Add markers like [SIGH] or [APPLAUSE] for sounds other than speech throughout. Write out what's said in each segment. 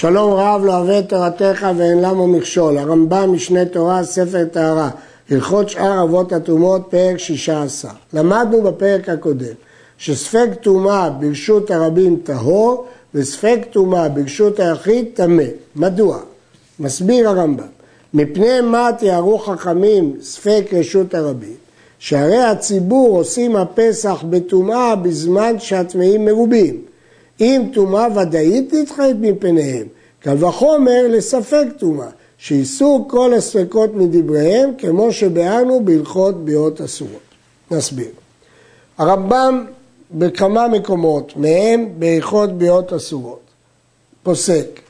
שלום רב לא אוהב את תורתך ואין למה מכשול. הרמב"ם משנה תורה, ספר טהרה. הלכות שאר אבות הטומאות, פרק שישה עשר. למדנו בפרק הקודם שספק טומאה ברשות הרבים טהור וספק טומאה ברשות היחיד טמא. מדוע? מסביר הרמב"ם. מפני מה תיארו חכמים ספק רשות הרבים? שהרי הציבור עושים הפסח בטומאה בזמן שהטמאים מרובים. אם טומאה ודאית נדחית מפניהם, קל וחומר לספק טומאה, שייסעו כל הספקות מדבריהם, כמו שביארנו בהלכות ביאות אסורות. נסביר. הרמב"ם בכמה מקומות, מהם בהלכות ביאות אסורות, פוסק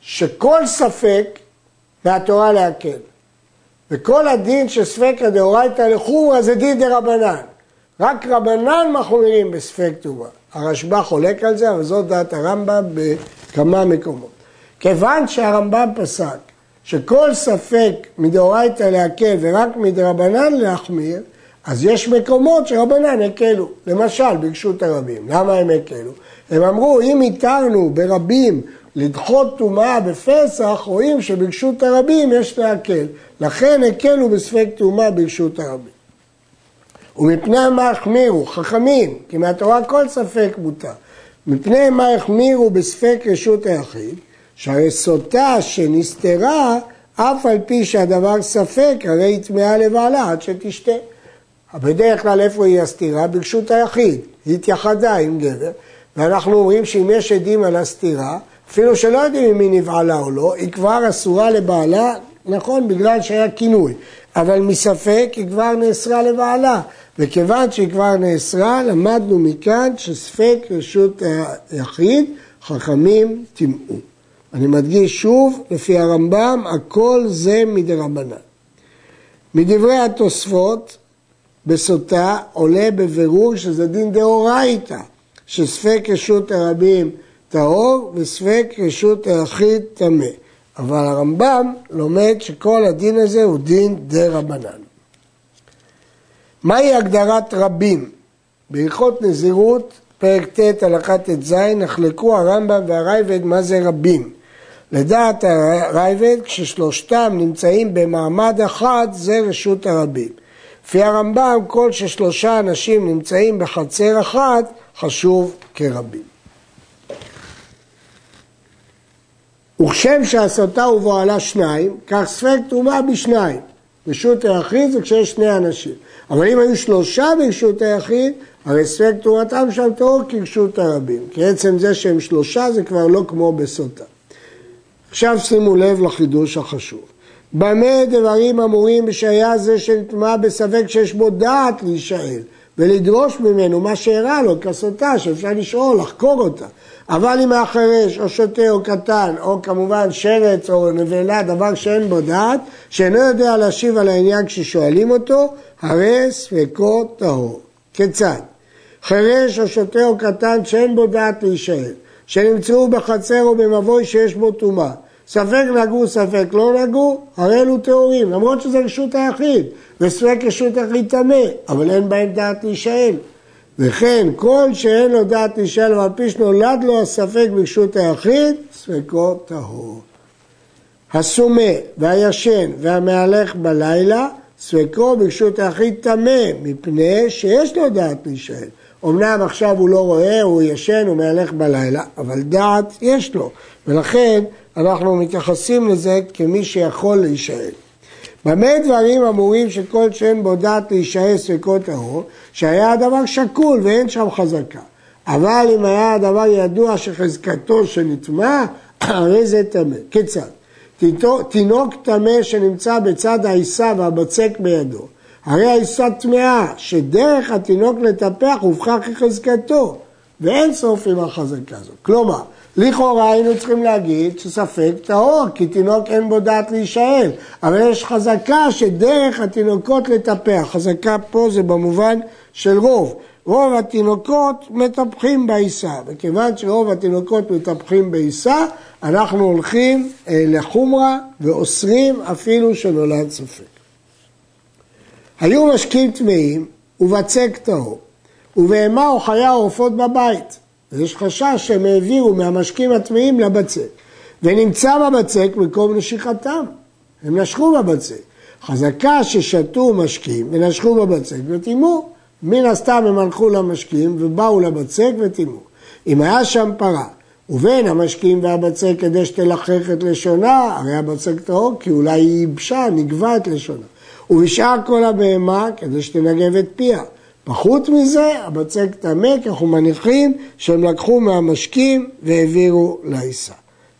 שכל ספק מהתורה להקל. וכל הדין של ספקא דאורייתא לחומרא זה דין דה רבנן. רק רבנן מחמירים בספק טומאה. הרשב"א חולק על זה, אבל זאת דעת הרמב"ם בכמה מקומות. כיוון שהרמב"ם פסק שכל ספק מדאורייתא להקל ורק מדרבנן להחמיר, אז יש מקומות שרבנן הקלו. למשל, ברשות הרבים. למה הם הקלו? הם אמרו, אם התרנו ברבים לדחות טומאה בפסח, רואים שברשות הרבים יש להקל. לכן הקלו בספק טומאה ברשות הרבים. ומפני מה החמירו? חכמים, כי מהתורה כל ספק מותר. מפני מה החמירו בספק רשות היחיד? שהרי סוטה שנסתרה, אף על פי שהדבר ספק, הרי היא טמאה לבעלה עד שתשתה. בדרך כלל איפה היא הסתירה? ברשות היחיד. היא התייחדה עם גבר, ואנחנו אומרים שאם יש עדים על הסתירה, אפילו שלא יודעים אם היא נבעלה או לא, היא כבר אסורה לבעלה, נכון, בגלל שהיה כינוי, אבל מספק היא כבר נאסרה לבעלה, וכיוון שהיא כבר נאסרה, למדנו מכאן שספק רשות היחיד, חכמים טימאו. אני מדגיש שוב, לפי הרמב"ם, הכל זה מדרבנן. מדברי התוספות, בסוטה, עולה בבירור שזה דין דאורייתא, שספק רשות הרבים טהור וספק רשות היחיד טמא. אבל הרמב"ם לומד שכל הדין הזה הוא דין דה רבנן. מהי הגדרת רבים? בהלכות נזירות, פרק ט' הלכה ט"ז, נחלקו הרמב"ם והרייבד מה זה רבים. לדעת הרייבד, כששלושתם נמצאים במעמד אחד, זה רשות הרבים. לפי הרמב"ם, כל ששלושה אנשים נמצאים בחצר אחת, חשוב כרבים. וכשם שהסתה ובועלה שניים, כך ספק טומאה בשניים. רשות היחיד זה כשיש שני אנשים. אבל אם היו שלושה ברשות היחיד, הרי ספק תורתם שם טהור כרשות הרבים. כי עצם זה שהם שלושה זה כבר לא כמו בסוטה. עכשיו שימו לב לחידוש החשוב. במה דברים אמורים בשהיה זה שנטמע בספק שיש בו דעת להישאל ולדרוש ממנו מה שאירע לו כסותה שאפשר לשאול, לחקור אותה. אבל אם החירש או שוטה או קטן או כמובן שרץ או נבלה, דבר שאין בו דעת, שאינו יודע להשיב על העניין כששואלים אותו, הרי ספקו טהור. כיצד? חירש או שוטה או קטן שאין בו דעת להישאל, שנמצאו בחצר או במבוי שיש בו טומאה. ספק נגעו, ספק לא נגעו, הרי אלו טהורים, למרות שזה רשות היחיד, וספק רשות היחיד טמא, אבל אין בהם דעת להישאל. וכן כל שאין לו דעת להישאל ועל פי שנולד לו הספק ברשות היחיד, ספקו טהור. הסומה והישן והמהלך בלילה, ספקו ברשות היחיד טמא, מפני שיש לו דעת להישאל. אמנם עכשיו הוא לא רואה, הוא ישן, הוא מהלך בלילה, אבל דעת יש לו, ולכן אנחנו מתייחסים לזה כמי שיכול להישאל. במה דברים אמורים שכל שאין בו דעת להישאר ספקו טהור, שהיה הדבר שקול ואין שם חזקה. אבל אם היה הדבר ידוע שחזקתו שנטמע, [COUGHS] הרי זה טמא. כיצד? תינוק טמא שנמצא בצד העיסה והבצק בידו, הרי העיסה טמאה, שדרך התינוק לטפח הובכה כחזקתו, ואין סוף עם החזקה הזאת. כלומר, לכאורה היינו צריכים להגיד שספק טהור, כי תינוק אין בו דעת להישאל, אבל יש חזקה שדרך התינוקות לטפח, חזקה פה זה במובן של רוב. רוב התינוקות מטפחים בעיסה, וכיוון שרוב התינוקות מטפחים בעיסה, אנחנו הולכים אה, לחומרה ואוסרים אפילו שנולד ספק. היו משקים טמאים ובצק טהור, ובהמה או חיה עורפות בבית. יש חשש שהם העבירו מהמשקים הטמאים לבצק. ונמצא בבצק מקום נשיכתם, הם נשכו בבצק. חזקה ששתו משקים ונשכו בבצק וטימאו. מן הסתם הם הלכו למשקים ובאו לבצק וטימאו. אם היה שם פרה ובין המשקים והבצק כדי שתלחך את לשונה, הרי הבצק טהור כי אולי היא ייבשה, נגבה את לשונה. ובשאר כל הבהמה כדי שתנגב את פיה. פחות מזה, הבצק טמא, כי אנחנו מניחים שהם לקחו מהמשקים והעבירו לעיסה.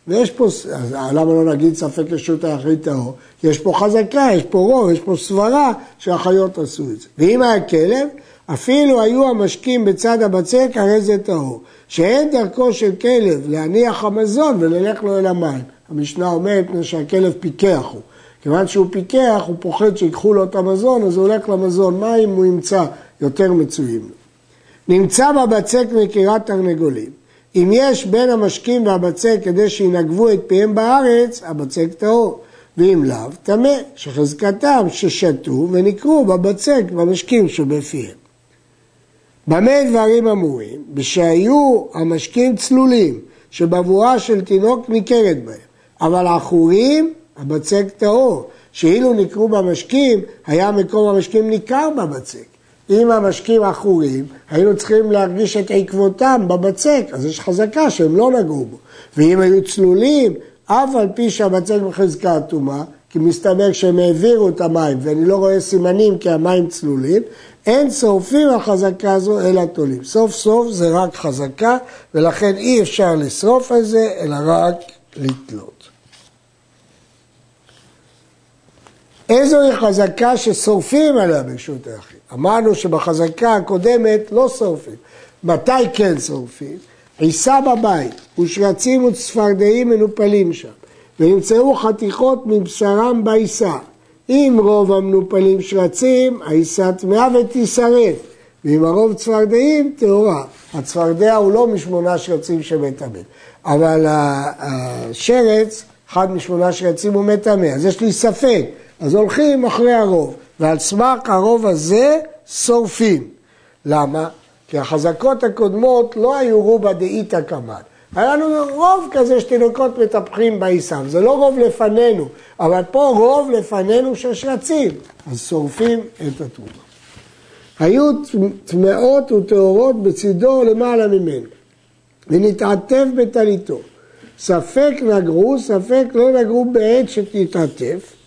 ויש פה, אז למה לא נגיד ספק רשות היחיד טהור? יש פה חזקה, יש פה רוב, יש פה סברה שהחיות עשו את זה. ואם היה כלב, אפילו היו המשקים בצד הבצק, הרי זה טהור. שאין דרכו של כלב להניח המזון וללך לו אל המים. המשנה אומרת שהכלב פיקח הוא. כיוון שהוא פיקח, הוא פוחד שיקחו לו את המזון, אז הוא הולך למזון מים, הוא ימצא יותר מצויים לו. נמצא בבצק מקירת תרנגולים. אם יש בין המשקים והבצק כדי שינגבו את פיהם בארץ, הבצק טהור. ואם לאו, טמא, שחזקתם ששתו ונקרו בבצק, במשקים שבפיהם. במה דברים אמורים? בשהיו המשקים צלולים, שבבואה של תינוק ניכרת בהם, אבל עכורים, הבצק טהור, שאילו נקרו במשקים, היה מקום המשקים ניכר בבצק. אם המשקים עכורים, היינו צריכים להרגיש את עקבותם בבצק, אז יש חזקה שהם לא נגעו בו. ואם היו צלולים, אף על פי שהבצק בחזקה אטומה, כי מסתבר שהם העבירו את המים, ואני לא רואה סימנים כי המים צלולים, אין שורפים על חזקה הזו אלא תולים. סוף סוף זה רק חזקה, ולכן אי אפשר לשרוף על זה, אלא רק לתלות. איזוהי חזקה ששורפים עליה ברשות היחיד? אמרנו שבחזקה הקודמת לא שורפים. מתי כן שורפים? עיסה בבית ושרצים וצפרדעים מנופלים שם, ונמצאו חתיכות מבשרם בעיסה. אם רוב המנופלים שרצים, העיסה טמאה ותישרף, ואם הרוב צפרדעים, טהורה. הצפרדע הוא לא משמונה שרצים שמטמא, אבל השרץ, אחד משמונה שרצים הוא מטמא, אז יש לי ספק, אז הולכים אחרי הרוב, ועל סמך הרוב הזה שורפים. למה? כי החזקות הקודמות לא היו רובה דאיתא קמאן. היה לנו רוב כזה שתינוקות מטפחים בעיסם, זה לא רוב לפנינו, אבל פה רוב לפנינו של שרצים, אז שורפים את התרומה. היו טמאות וטהורות בצידו למעלה ממנו, ונתעטף בטליתו. ספק נגרו, ספק לא נגרו בעת שתתעטף.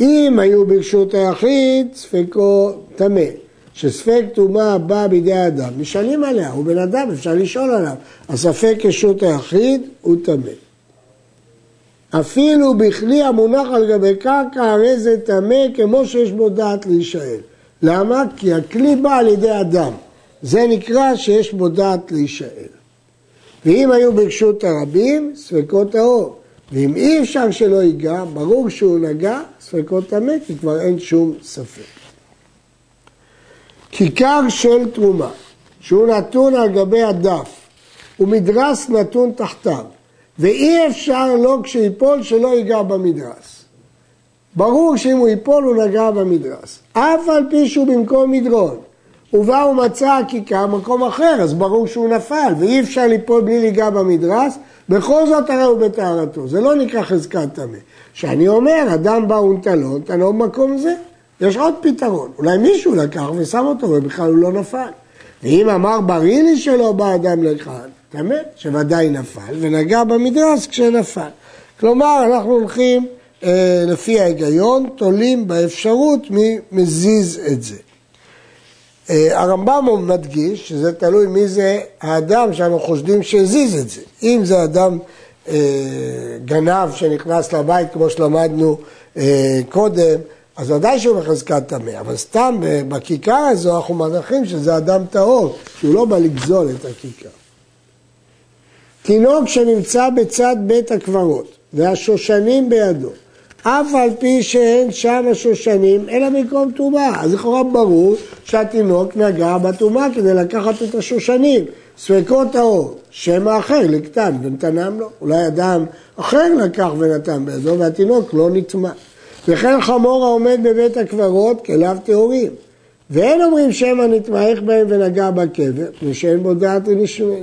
אם היו ברשות היחיד, ספקו טמא. שספק טומאה בא בידי האדם, נשאלים עליה, הוא בן אדם, אפשר לשאול עליו. הספק רשות היחיד הוא טמא. אפילו בכלי המונח על גבי קרקע, הרי זה טמא כמו שיש בו דעת להישאל. למה? כי הכלי בא על ידי אדם. זה נקרא שיש בו דעת להישאל. ואם היו ברשות הרבים, ספקות טהור. ואם אי אפשר שלא ייגע, ברור שהוא נגע, ספקות טמא, כי כבר אין שום ספק. כיכר של תרומה, שהוא נתון על גבי הדף, ומדרס נתון תחתיו, ואי אפשר לו כשיפול שלא ייגע במדרס. ברור שאם הוא ייפול הוא נגע במדרס, אף על פי שהוא במקום מדרון. ובא ומצא הכיכר במקום אחר, אז ברור שהוא נפל, ואי אפשר ליפול בלי ליגע במדרס, בכל זאת הרי הוא בטהרתו, זה לא נקרא חזקת טמא. כשאני אומר, אדם בא ונטלון, תנור במקום זה, יש עוד פתרון, אולי מישהו לקח ושם אותו ובכלל הוא לא נפל. ואם אמר בריא לי שלא בא אדם לכאן, טמא, שוודאי נפל ונגע במדרס כשנפל. כלומר, אנחנו הולכים אה, לפי ההיגיון, תולים באפשרות מי מזיז את זה. אה, הרמב"ם מדגיש שזה תלוי מי זה האדם שאנחנו חושדים שהזיז את זה. אם זה אדם אה, גנב שנכנס לבית, כמו שלמדנו אה, קודם, אז ודאי שהוא בחזקת טמא, אבל סתם בכיכר הזו אנחנו מניחים שזה אדם טהור, שהוא לא בא לגזול את הכיכר. תינוק שנמצא בצד בית הקברות והשושנים בידו, אף על פי שאין שם השושנים, אלא מקום טומאה. אז לכאורה ברור שהתינוק נגע בטומאה כדי לקחת את השושנים. ספקות טהור, שם האחר לקטן ונתנם לו. אולי אדם אחר לקח ונתן בידו והתינוק לא נטמא. וכן חמור העומד בבית הקברות כליו טהורים. ואין אומרים שמא נתמעך בהם ונגע בקבר, מפני שאין בו דעת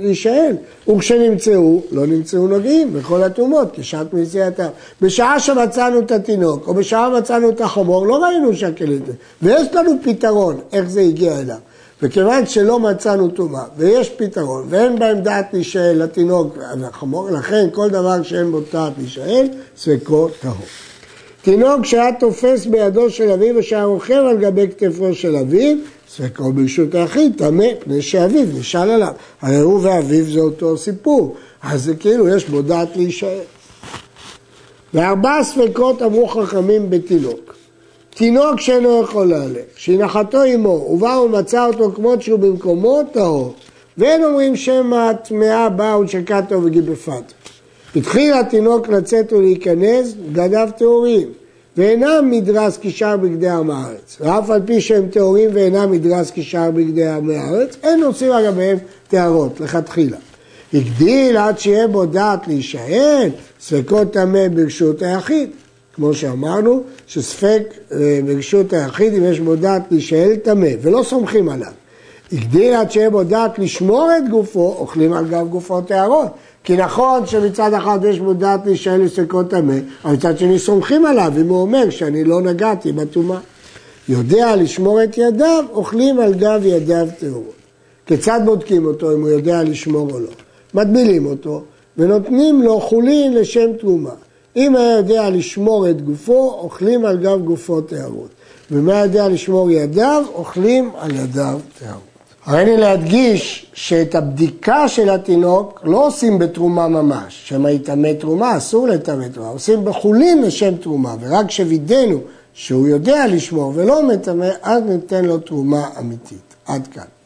להישאל. וכשנמצאו, לא נמצאו נוגעים בכל הטומאות, כשעת מציאתם. בשעה שמצאנו את התינוק, או בשעה מצאנו את החמור, לא ראינו שהכלים... ויש לנו פתרון איך זה הגיע אליו. וכיוון שלא מצאנו טומאה, ויש פתרון, ואין בהם דעת להישאל לתינוק ולחמור, לכן כל דבר שאין בו דעת להישאל, ספקו טהור. תינוק שהיה תופס בידו של אביו ושהיה רוכב על גבי כתפו של אביו, ספקו ברשות היחיד, טמא, פני שאביו נשאל עליו. הרי הוא ואביו זה אותו סיפור, אז זה כאילו יש בו דעת להישאר. וארבעה ספקות אמרו חכמים בתינוק. תינוק שאינו יכול להלך, שהנחתו עמו, ובא ומצא אותו כמות שהוא במקומו, טהור. ואין אומרים שמא טמאה באו ושקעתו וגיבפת. התחיל התינוק לצאת ולהיכנס, בגדיו טהורים, ואינם מדרס כשאר בגדי עם הארץ. ואף על פי שהם טהורים ואינם מדרס כשאר בגדי עם הארץ, אין עושים לגביהם טהרות, לכתחילה. הגדיל עד שיהיה בו דעת להישאל, ספקות טמא ברשות היחיד. כמו שאמרנו, שספק אה, ברשות היחיד, אם יש בו דעת להישאל טמא, ולא סומכים עליו. הגדיל עד שיהיה בו דעת לשמור את גופו, אוכלים על גב גופו טהרות. כי נכון שמצד אחד יש בו דעת להישאל לספקות טמא, אבל מצד שני סומכים עליו, אם הוא אומר שאני לא נגעתי בטומאה. יודע לשמור את ידיו, אוכלים על גב ידיו טהורות. כיצד בודקים אותו אם הוא יודע לשמור או לא? מטבילים אותו ונותנים לו חולין לשם תרומה. אם היה יודע לשמור את גופו, אוכלים על גב גופו טהרות. היה יודע לשמור ידיו, אוכלים על ידיו טהרות. הריני להדגיש שאת הבדיקה של התינוק לא עושים בתרומה ממש, שמא יטמא תרומה, אסור לטמא תרומה, עושים בחולין לשם תרומה, ורק כשווידאנו שהוא יודע לשמור ולא מטמא, אז ניתן לו תרומה אמיתית. עד כאן.